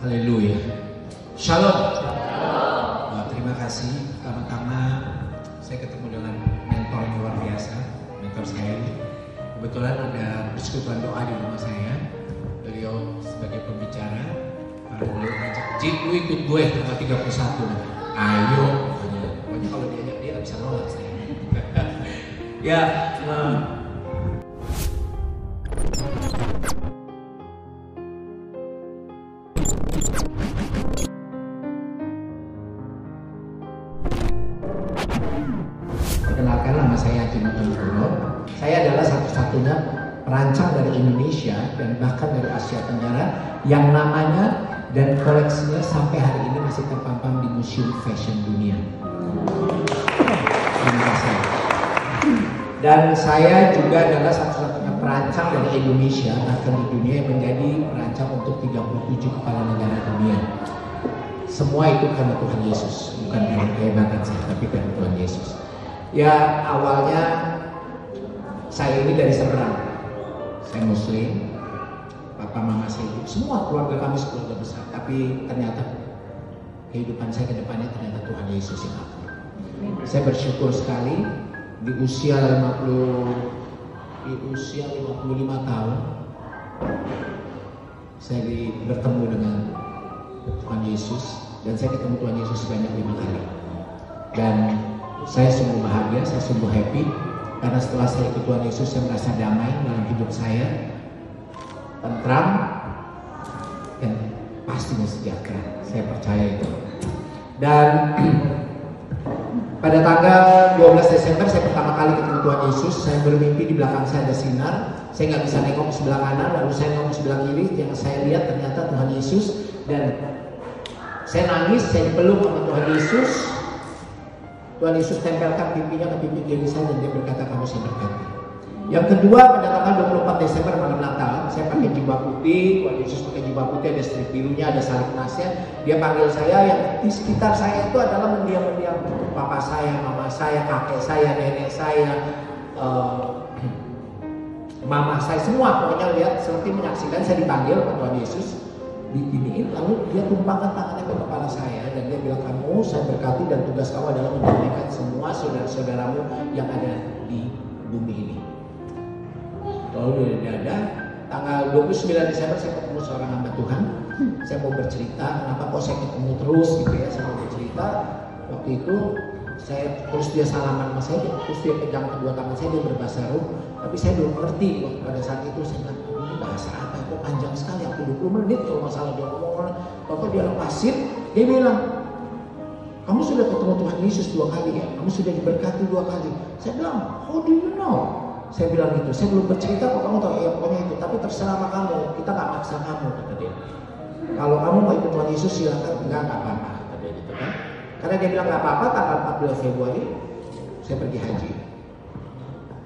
Haleluya. Shalom. Wah, terima kasih. Pertama-tama saya ketemu dengan mentor yang luar biasa, mentor saya ini. Kebetulan ada persekutuan doa di rumah saya. Beliau sebagai pembicara, lalu beliau ngajak, Jik, lu ikut gue tanggal 31. Ayo. Pokoknya kalau diajak dia nggak bisa nolak saya. ya, eh, Saya adalah satu-satunya perancang dari Indonesia dan bahkan dari Asia Tenggara yang namanya dan koleksinya sampai hari ini masih terpampang di Museum Fashion Dunia. Dan saya juga adalah satu-satunya perancang dari Indonesia bahkan di dunia yang menjadi perancang untuk 37 kepala negara dunia. Semua itu karena Tuhan Yesus, bukan karena kehebatan saya, tapi karena Tuhan Yesus. Ya awalnya saya ini dari Seberang, saya Muslim, papa mama saya hidup, semua keluarga kami keluarga besar, tapi ternyata kehidupan saya ke depannya ternyata Tuhan Yesus yang akur. Saya bersyukur sekali di usia 50 di usia 55 tahun saya di, bertemu dengan Tuhan Yesus dan saya ketemu Tuhan Yesus sebanyak lima kali. Dan saya sungguh bahagia, saya sungguh happy karena setelah saya ikut Tuhan Yesus saya merasa damai dalam hidup saya. Tentram dan pastinya sejahtera. Saya percaya itu. Dan pada tanggal 12 Desember saya pertama kali ketemu Tuhan Yesus. Saya bermimpi di belakang saya ada sinar. Saya nggak bisa nengok ke sebelah kanan lalu saya nengok ke sebelah kiri. Yang saya lihat ternyata Tuhan Yesus. Dan saya nangis saya dipeluk sama Tuhan Yesus Tuhan Yesus tempelkan pipinya ke pipi kiri saya dan dia berkata kamu saya berkati. Yang kedua pada tanggal 24 Desember malam Natal, saya pakai jubah putih, Tuhan Yesus pakai jubah putih, ada strip birunya, ada salib nasnya. Dia panggil saya yang di sekitar saya itu adalah mendiam-mendiam. Papa saya, mama saya, kakek saya, nenek saya, uh, mama saya, semua. Pokoknya lihat seperti menyaksikan saya dipanggil oleh Tuhan Yesus diginiin lalu dia tumpangkan tangannya ke kepala saya dan dia bilang kamu saya berkati dan tugas kamu adalah mendamaikan semua saudara-saudaramu yang ada di bumi ini. Lalu dari dada tanggal 29 Desember saya ketemu seorang hamba Tuhan. Saya mau bercerita kenapa kok saya ketemu terus gitu ya saya mau bercerita. Waktu itu saya terus dia salaman sama saya terus dia pegang kedua tangan saya dia berbahasa roh tapi saya belum ngerti waktu pada saat itu saya bilang apa kok panjang sekali aku 20 menit kalau masalah dia ngomong waktu dia lepasin dia bilang kamu sudah ketemu Tuhan Yesus dua kali ya? Kamu sudah diberkati dua kali? Saya bilang how do you know? Saya bilang gitu, saya belum bercerita kok kamu tahu? Ya pokoknya itu, tapi terserah sama kamu, kita nggak maksa kamu kata dia. Kalau kamu mau ikut Tuhan Yesus silakan, enggak nggak apa-apa kata dia gitu kan. Karena dia bilang nggak apa-apa tanggal 14 Februari saya pergi haji.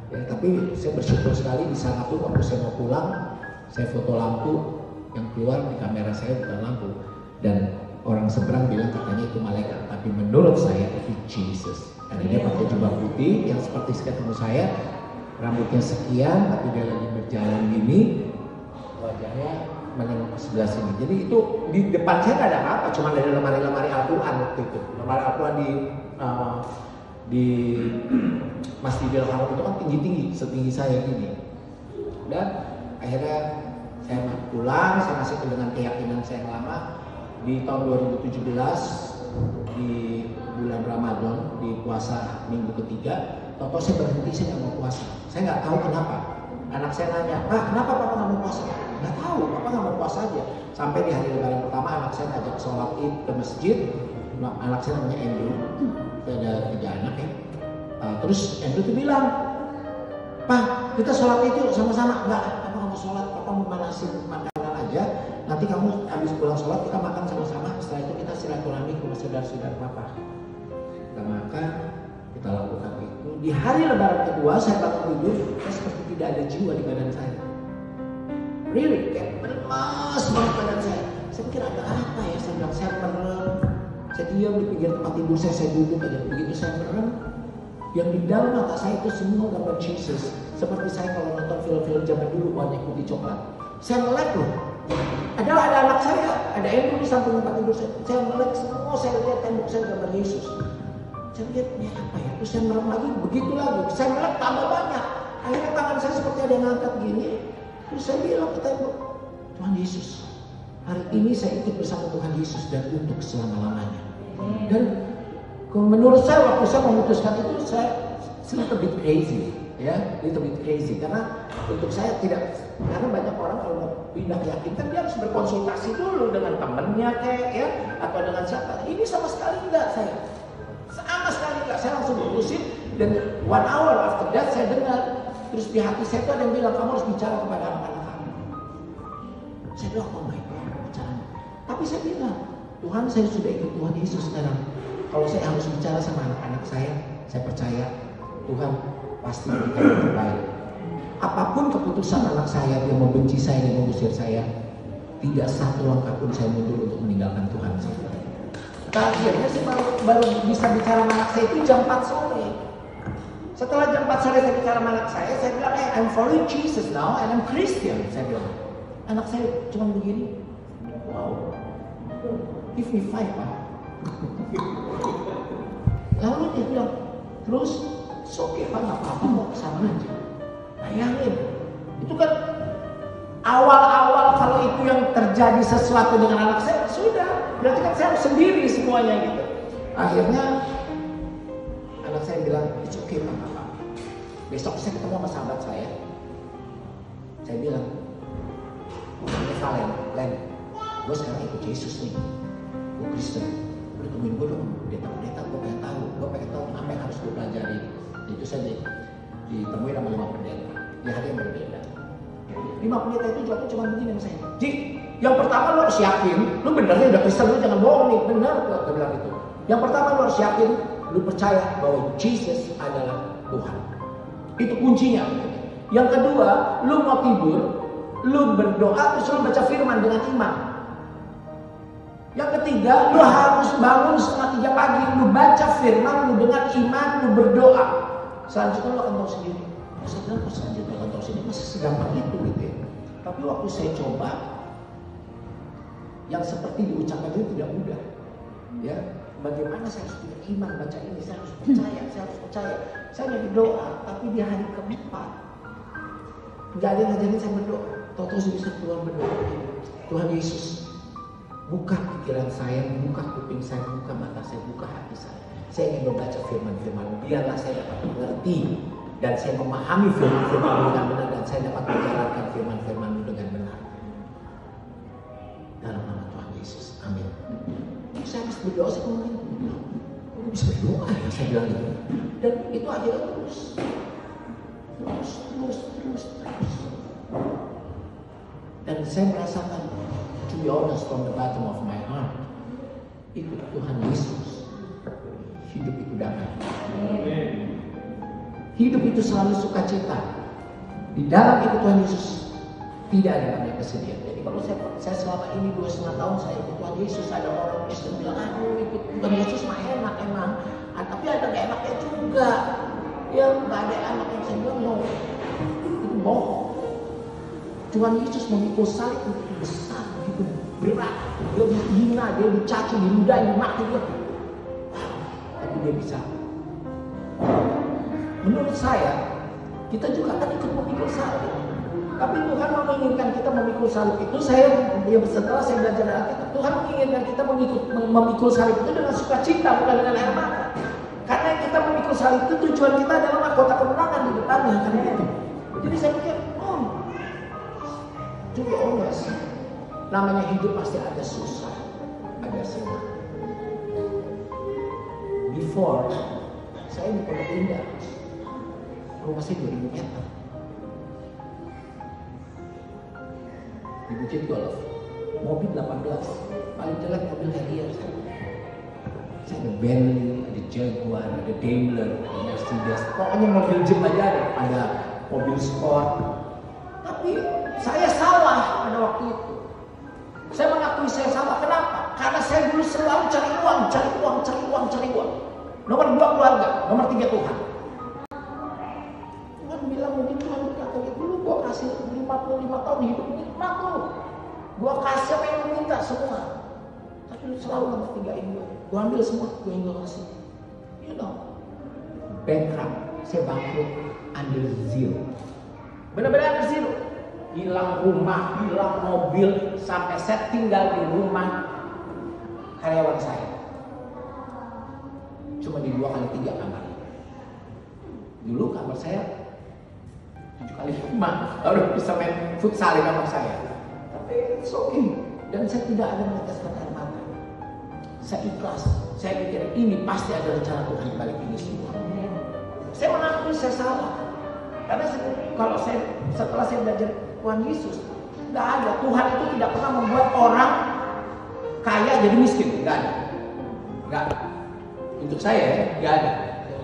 Ya, tapi saya bersyukur sekali di sana pun waktu saya mau pulang, saya foto lampu yang keluar di kamera saya bukan lampu. Dan orang seberang bilang katanya itu malaikat, tapi menurut saya itu Jesus. Karena dia pakai jubah putih yang seperti ketemu saya, rambutnya sekian tapi dia lagi berjalan gini. Wajahnya menengok ke sebelah sini. Jadi itu di depan saya nggak ada apa cuma ada lemari-lemari Al-Quran waktu itu. Lemari Al-Quran di uh, di Masjidil Haram itu kan tinggi-tinggi setinggi saya gini dan akhirnya saya pulang saya masih dengan keyakinan saya yang lama di tahun 2017 di bulan Ramadan di puasa minggu ketiga Toto saya berhenti saya nggak mau puasa. Saya nggak tahu kenapa. Anak saya nanya ah kenapa papa nggak mau puasa? Nggak tahu papa nggak mau puasa aja. Sampai di hari lebaran pertama anak saya ngajak sholat id ke masjid. Anak saya namanya Andrew. Saya ada tiga anak ya. Uh, terus Andrew tuh bilang pak kita sholat itu sama-sama. Nggak mau sholat mau manasin makanan aja? Nanti kamu habis pulang sholat kita makan sama-sama. Setelah itu kita silaturahmi ke saudara-saudara papa kita makan kita lakukan itu. Di hari lebaran kedua saya bangun tidur saya seperti tidak ada jiwa di badan saya. Really? Kayak lemas banget badan saya. Saya pikir ada apa ya? Saya bilang saya merem. Saya diam di pinggir tempat tidur saya saya duduk aja. Begitu saya merem yang di dalam mata saya itu semua gambar Jesus seperti saya kalau nonton film-film zaman dulu warna putih coklat saya melek loh adalah ada anak saya ada Andrew di samping tempat tidur saya, saya melek semua, saya lihat tembok saya gambar Yesus. Saya lihat ini apa ya? Terus saya merem lagi, begitu lagi. Saya melek tambah banyak. Akhirnya tangan saya seperti ada yang ngangkat gini. Terus saya bilang ke tembok, Tuhan Yesus, hari ini saya ikut bersama Tuhan Yesus dan untuk selama-lamanya. Dan menurut saya waktu saya memutuskan itu saya little bit crazy ya little bit crazy. Karena untuk saya tidak karena banyak orang kalau mau pindah yakin kan dia harus berkonsultasi dulu dengan temennya kayak ya atau dengan siapa. Ini sama sekali enggak saya. Sama sekali enggak. Saya langsung putusin dan one hour after that saya dengar. Terus di hati saya tuh ada yang bilang kamu harus bicara kepada anak-anak kamu. Saya bilang oh my god tapi saya bilang Tuhan saya sudah ikut Tuhan Yesus sekarang. Kalau saya harus bicara sama anak-anak saya saya percaya Tuhan pasti memberikan yang terbaik. Apa pun keputusan anak saya yang membenci saya dan mengusir saya, tidak satu langkah pun saya mundur untuk meninggalkan Tuhan saya. Akhirnya saya baru, baru bisa bicara sama anak saya itu jam 4 sore. Setelah jam 4 sore saya bicara sama anak saya, saya bilang, hey, I'm following Jesus now and I'm Christian. Saya bilang, anak saya cuma begini, wow, give me five, Pak. Lalu dia bilang, terus Oke okay, Pak, nggak apa-apa mau ke sana aja. Bayangin, itu kan awal-awal kalau itu yang terjadi sesuatu dengan anak saya, sudah. Berarti kan saya sendiri semuanya gitu. Akhirnya anak saya bilang, itu okay, Pak, apa Besok saya ketemu sama sahabat saya. Saya bilang, ini Valen, Len, gue sekarang ikut Yesus nih. Gue Kristen. Udah temuin gue dong, dia tahu, dia tahu, gue pengen tahu. Gue pengen tahu apa yang harus gue pelajari itu saja ditemui sama lima pendeta. Di hari yang berbeda. Lima pendeta itu jawabnya cuma begini sama saya. Ji, yang pertama lo harus yakin lo benernya udah Kristen lo jangan bohong nih. Benar kok dia bilang itu yang pertama lo harus yakin lo percaya bahwa Jesus adalah Tuhan. Itu kuncinya. Yang kedua lo mau tidur lo berdoa terus lo baca firman dengan iman ketiga, lu harus bangun setengah tiga pagi, lu baca firman, lu dengan iman, lu berdoa. Selanjutnya lo akan tahu sendiri. Oh, saya bilang, selanjutnya akan tahu sendiri. Masih segampang itu gitu ya. Tapi waktu saya coba, yang seperti diucapkan itu tidak mudah. Ya, bagaimana saya harus punya iman baca ini, saya harus percaya, saya harus percaya. Saya lagi berdoa, tapi di hari keempat, nggak ada yang ngajarin saya berdoa. Saya bisa keluar berdoa. Tuhan Yesus, buka pikiran saya, buka kuping saya, buka mata saya, buka hati saya. Saya ingin membaca firman-firman. Biarlah saya dapat mengerti dan saya memahami firman-firman dengan benar dan saya dapat menjalankan firman-firman dengan benar. Dalam nama Tuhan Yesus. Amin. Saya harus berdoa, saya ngomongin, bisa berdoa ya? Saya bilang gitu. Dan itu akhirnya terus. Terus, terus, terus, terus. Dan saya merasakan, to be honest from the bottom of my heart, itu Tuhan Yesus hidup itu damai. Hidup itu selalu sukacita. Di dalam itu Tuhan Yesus tidak ada namanya kesedihan. Jadi kalau saya, saya selama ini dua setengah tahun saya ikut Tuhan Yesus, ada orang Kristen bilang, aduh ikut Tuhan Yesus mah enak emang. Ah, tapi ada gak enaknya juga. Ya nggak ada enak yang saya bilang, no. Itu bohong. Tuhan Yesus memikul salib itu besar, berat. Dia dihina, dia dicaci, diludahi, dimaki. Dia tapi dia bisa. Menurut saya, kita juga akan ikut memikul salib. Tapi Tuhan menginginkan kita memikul salib itu, saya ya setelah saya belajar Alkitab, Tuhan menginginkan kita memikul, memikul salib itu dengan sukacita, bukan dengan air mata. Karena kita memikul salib itu tujuan kita adalah mahkota kemenangan di depannya, karena itu. Jadi saya pikir, oh, juga honest, namanya hidup pasti ada susah, ada senang. Before saya di Pondok Indah rumah saya 2000 meter. Di Bukit Golf mobil 18 paling jelek mobil Harrier. Saya ada Bentley, ada Jaguar, ada Daimler, ada Mercedes. Pokoknya mobil Jeep aja ada ada mobil sport. Tapi saya salah pada waktu itu saya dulu selalu cari uang, cari uang, cari uang, cari uang. Nomor dua keluarga, nomor tiga Tuhan. Tuhan bilang mungkin Tuhan berkata dulu gua kasih 55 tahun hidup nikmat tuh. Gua kasih apa yang lu minta semua. Lu selalu nomor tinggain gue. Gue ambil semua, gue yang gue kasih. You know, bankrupt, saya bangkrut under zero. Benar-benar under zero. Hilang rumah, hilang mobil, sampai saya tinggal di rumah karyawan saya. Cuma di dua kali tiga kamar. Dulu kamar saya tujuh kali lima, lalu bisa main futsal di kamar saya. Tapi it's okay. Dan saya tidak ada meneteskan air mata. Saya ikhlas. Saya pikir ini pasti ada rencana Tuhan balik ini semua. Saya mengakui saya salah. Karena saya, kalau saya setelah saya belajar Tuhan Yesus, tidak ada. Tuhan itu tidak pernah membuat orang kaya jadi miskin. Tidak ada. Ada. Untuk saya ya, tidak ada.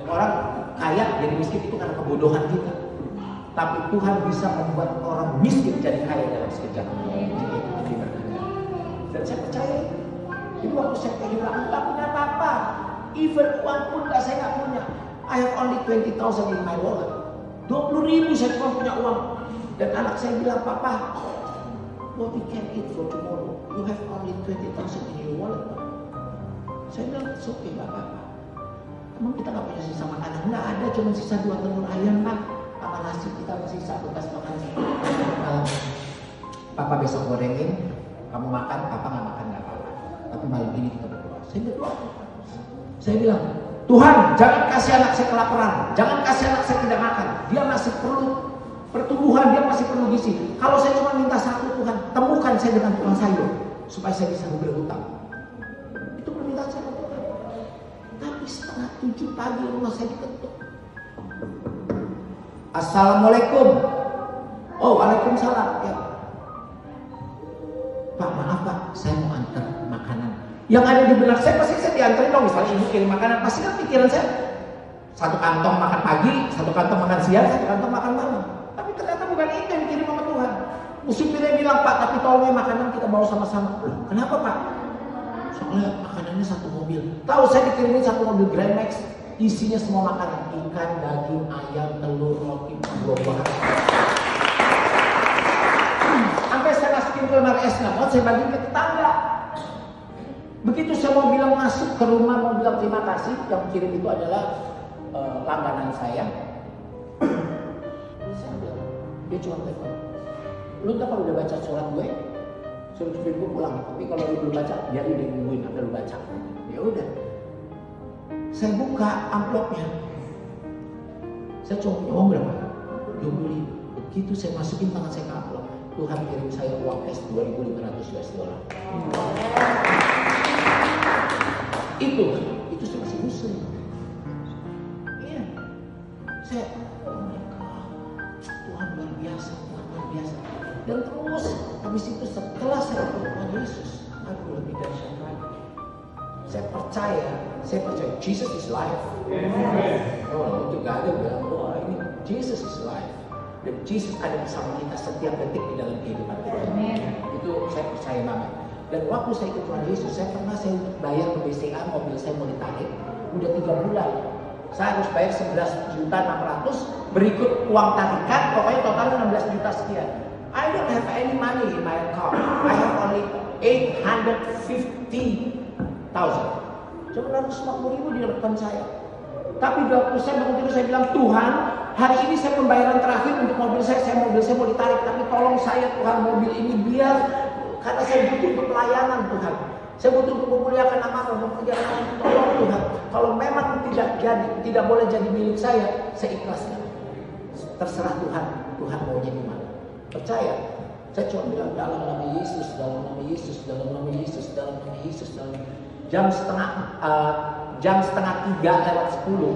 Orang kaya jadi miskin itu karena kebodohan kita. Tapi Tuhan bisa membuat orang miskin jadi kaya dalam sekejap. Itu. Dan saya percaya. Jadi waktu saya kehilangan, tak punya apa-apa. Even uang pun gak saya nggak punya. I have only 20,000 in my wallet. 20 ribu saya cuma punya uang. Dan anak saya bilang, Papa, what we can eat for tomorrow? You have only 20,000 in your wallet. Saya bilang, it's okay, gak apa-apa. Emang kita gak punya sisa makanan? Nggak ada, cuma sisa dua telur ayam, Pak. Sama nasi kita masih sisa bekas makan. Papa besok gorengin, kamu makan, Papa nggak makan nggak apa-apa. Tapi malam ini kita berdoa. Saya berdoa. Saya bilang, Tuhan, jangan kasih anak saya kelaparan, jangan kasih anak saya tidak makan. Dia masih perlu pertumbuhan, dia masih perlu gizi. Kalau saya cuma minta satu Tuhan, temukan saya dengan tukang sayur supaya saya bisa berhutang. Itu permintaan saya Tuhan. Tapi setengah tujuh pagi rumah saya diketuk. Assalamualaikum. Oh, waalaikumsalam. Ya. Pak, maaf Pak, saya mau antar makanan. Yang ada di benak saya pasti saya diantarin dong. Misalnya ibu kirim makanan, pasti kan pikiran saya satu kantong makan pagi, satu kantong makan siang, satu kantong makan malam. Tapi ternyata bukan itu yang dikirim sama Tuhan. Musibirnya bilang, Pak, tapi tolongnya makanan kita bawa sama-sama. Kenapa Pak? Soalnya makanannya satu mobil. Tahu saya dikirimin satu mobil Grand Max, isinya semua makanan. Ikan, daging, ayam, telur, roti, buah-buahan. Sampai saya masukin ke lemari es ngamot, saya bagi ke tetangga. Begitu saya mau bilang masuk ke rumah, mau bilang terima kasih, yang kirim itu adalah uh, langganan saya. Dia cuma telepon. Lu ntar kalau udah baca surat gue, suruh supir gue pulang. Tapi kalau lu belum baca, biar dia nungguin sampai lu baca. Ya udah. Saya buka amplopnya. Saya cuma punya uang berapa? 20 ribu. Begitu saya masukin tangan saya ke amplop, Tuhan kirim saya uang cash 2.500 US dollar. Itu, percaya, saya percaya Jesus is life. Oh, itu gak ada bilang, wah ini Jesus is life. Dan Jesus ada bersama kita setiap detik di dalam kehidupan kita. Itu saya percaya banget. Dan waktu saya ikut Tuhan Yesus, saya pernah saya bayar ke BCA, mobil saya mau ditarik, udah tiga bulan. Saya harus bayar 11 juta 600, berikut uang tarikan, pokoknya totalnya 16 juta sekian. I don't have any money in my account. I have only 850,000. Cuma 150 ribu di rekening saya. Tapi waktu saya bangun tidur saya bilang, Tuhan, hari ini saya pembayaran terakhir untuk mobil saya, saya mobil saya mau ditarik, tapi tolong saya Tuhan mobil ini biar karena saya butuh untuk pelayanan Tuhan. Saya butuh untuk memuliakan nama perjalanan tolong Tuhan. Kalau memang tidak jadi, tidak boleh jadi milik saya, saya ikhlaskan. Terserah Tuhan, Tuhan maunya gimana. Percaya. Saya cuma bilang dalam nama Yesus, dalam nama Yesus, dalam nama Yesus, dalam nama Yesus, dalam jam setengah uh, jam setengah tiga lewat sepuluh.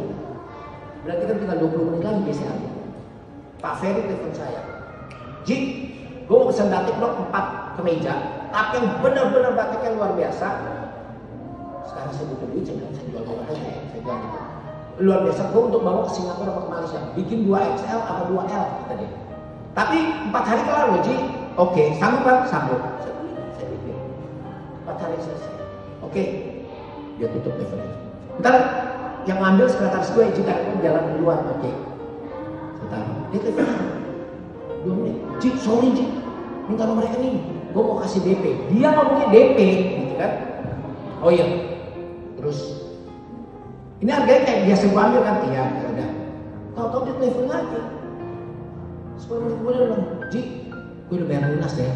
Berarti kan tinggal 20 menit lagi biasanya. Pak Ferry telepon saya. Ji, gue mau pesen batik blok 4 ke meja. Tapi yang benar-benar batiknya luar biasa. Sekarang saya butuh duit, saya saya jual bawa aja. Saya bilang gitu. Luar biasa, gue untuk bawa ke Singapura atau ke Malaysia. Bikin 2XL atau 2L kata dia. Tapi 4 hari kelar loh Ji. Oke, sanggup kan? Sanggup. Saya bikin. 4 hari selesai. Oke, dia tutup teleponnya. Ntar yang ngambil sekretaris gue jika. Aku jalan keluar oke. Okay. saya dia telepon. Dua menit. Cik sorry Cik minta nomor rekening. Gue mau kasih DP dia ngomongnya DP gitu kan? Oh iya. Terus ini harganya kayak biasa gue ambil kan? Iya ya udah. Tahu-tahu dia telepon lagi. Sepuluh menit kemudian bilang Ji gue udah bayar lunas ya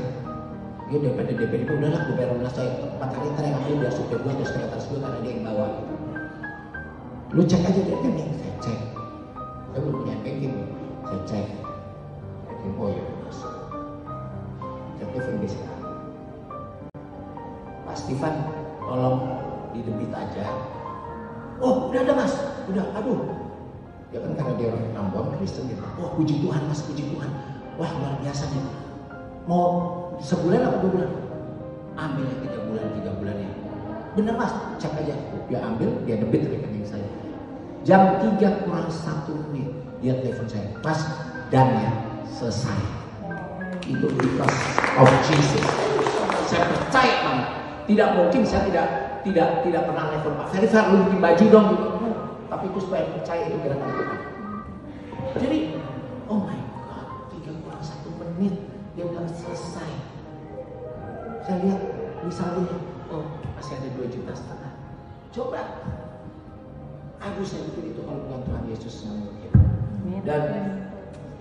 dia udah pada DP itu udahlah gue bayar lunas saya. Empat hari ntar yang ambil biar supir gue terus sekretaris gue karena dia yang bawa. Lu cek aja dia kan yang saya cek. Saya belum punya banking saya cek. Banking oh ya saya telepon besok Pak Stefan tolong di debit aja. Oh udah ada mas. Udah aduh. Ya kan karena dia orang Ambon Kristen gitu. Wah puji Tuhan mas puji Tuhan. Wah luar biasa nih. Mau sebulan apa dua bulan? Ambil yang tiga bulan tiga bulan ya bener mas? Cek aja. Dia ambil dia debit rekening saya. Jam tiga kurang satu menit dia telepon saya. Pas dan ya selesai. Itu because of Jesus. Saya percaya banget. Tidak mungkin saya tidak tidak tidak pernah telepon Pak Ferry. Fer lu bikin baju dong. Tapi itu supaya percaya itu gerakan Tuhan jadi oh my saya lihat misalnya. Oh masih ada dua juta setengah. Coba. Aku saya pikir itu kalau bukan Tuhan Yesus yang mungkin dan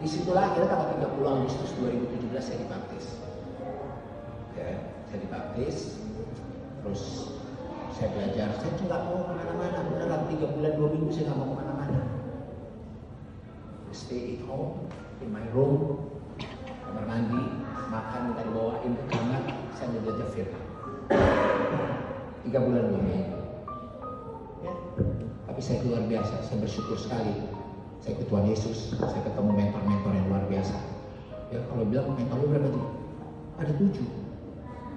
di situlah akhirnya tanggal 30 Agustus 2017 saya dibaptis. Ya saya dibaptis. Terus saya belajar. Saya tuh nggak mau ke mana-mana. Beneran tiga bulan dua minggu saya nggak mau ke mana-mana. Stay at home in my room kamar mandi makan minta dibawain. Ke kamar saya belajar firman tiga bulan minggu ya. tapi saya luar biasa. Saya bersyukur sekali. Saya ke Tuhan Yesus. Saya ketemu mentor-mentor yang luar biasa. Ya kalau bilang mentor lu berapa tuh? Ada tujuh.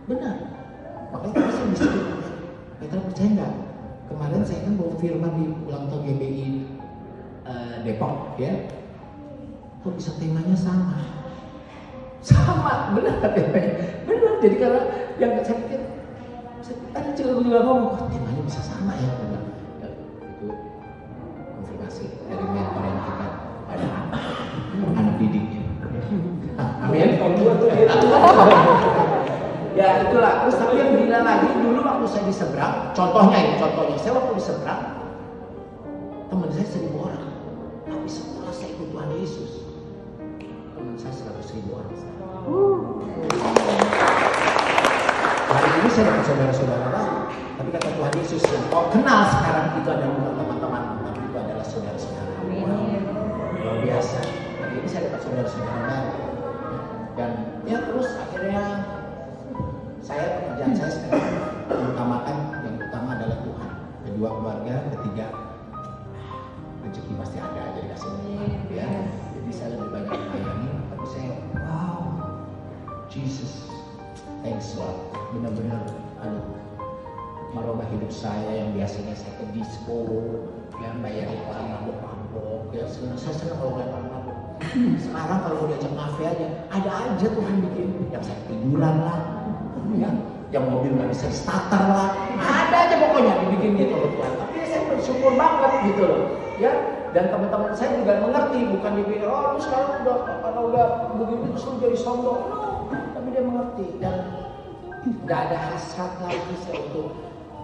Benar. Makanya kita saya bisa mentor percaya nggak? Kemarin saya kan bawa firman di ulang tahun GBI uh, Depok ya. Kok bisa temanya sama sama benar benar jadi karena yang saya pikir saya, tadi juga juga ngomong kok temanya bisa sama ya? Benar ya, itu konfirmasi dari mentor yang kita ada anak didiknya amin. Ya itulah. Terus tapi yang gila lagi dulu waktu saya di seberang contohnya ini contohnya saya waktu di seberang teman saya seribu orang. Tapi setelah saya ikut Tuhan Yesus. Teman saya seratus ribu orang hari ini saya dapat saudara-saudara baru tapi kata Tuhan Yesus yang kau kenal sekarang itu adalah bukan teman-teman tapi itu adalah saudara-saudara. Luar biasa. Hari ini saya dapat saudara-saudara baru. Dan ya terus akhirnya saya pekerjaan saya sekarang mengutamakan yang utama adalah Tuhan. Kedua keluarga ketiga rezeki pasti ada Jesus. Thanks Lord. Benar-benar aduh merubah hidup saya yang biasanya saya ke disco ya bayar iklan mabuk-mabuk ya senang saya senang kalau orang mabuk. Sekarang kalau diajak kafe aja ada aja Tuhan bikin. Yang saya tiduran lah ya yang mobil nggak bisa starter lah ada aja pokoknya dibikin gitu loh Tuhan. Tapi saya bersyukur banget gitu loh ya dan teman-teman saya juga mengerti bukan dipikir oh lu sekarang udah karena udah begini terus lu jadi sombong. No tapi dia mengerti dan nggak ada hasrat lagi saya untuk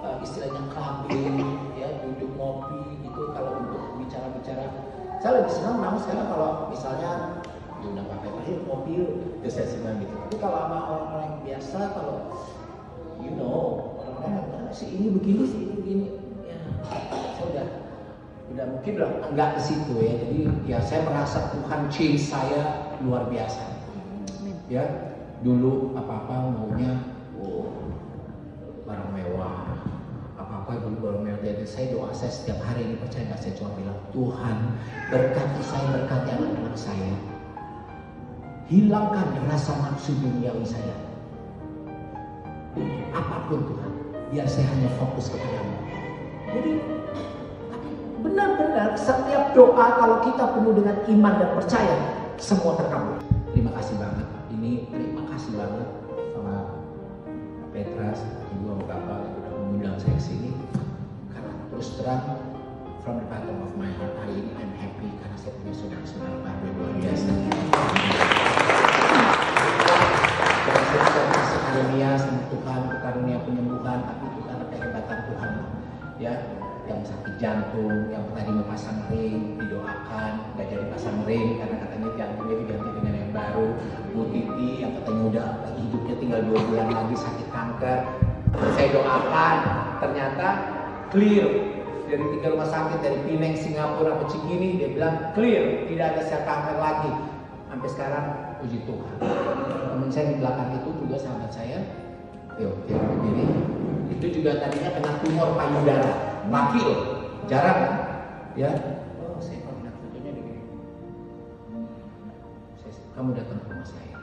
uh, istilahnya clubbing ya duduk ngopi gitu kalau untuk bicara-bicara. Saya lebih senang namun sekarang kalau misalnya diundang Pak Peter yuk ngopi yuk. Terus saya senang gitu. Tapi kalau sama orang-orang yang biasa kalau you know orang-orang yang si ini begini si ini begini. Ya saya udah udah mungkin udah enggak ke situ ya. Jadi ya saya merasa Tuhan change saya luar biasa. Ya dulu apa-apa maunya oh barang mewah apa-apa dulu barang mewah. Jadi saya doa saya setiap hari ini percaya nggak? Saya cuma bilang Tuhan berkati saya berkati anak-anak saya. Hilangkan rasa nafsu duniawi saya. Apa pun Tuhan biar saya hanya fokus kepadamu jadi benar-benar setiap doa kalau kita penuh dengan iman dan percaya semua terkabul. Terima kasih banget. Ini terima kasih banget sama Petra ibu sama bapak yang sudah mengundang saya ke sini. Karena terus terang from the bottom of my heart hari ini I'm happy karena saya punya saudara-saudara baru yang luar biasa. Karunia sama Tuhan, karunia penyembuhan, tapi Tuhan kehebatan ya yang sakit jantung, yang tadi mau pasang ring, didoakan, nggak jadi pasang ring karena katanya jantungnya diganti dengan yang baru. Bu Titi yang katanya udah hidupnya tinggal dua bulan lagi sakit kanker, saya doakan, ternyata clear dari tiga rumah sakit dari Pineng, Singapura, ke Cikini, dia bilang clear, tidak ada sel kanker lagi. Sampai sekarang puji Tuhan. Teman saya di belakang itu juga sahabat saya, yuk, dia begini, itu juga tadinya kena tumor payudara, maki loh, jarang? Ya, oh saya lihat fotonya begini. Saya, kamu datang ke rumah saya.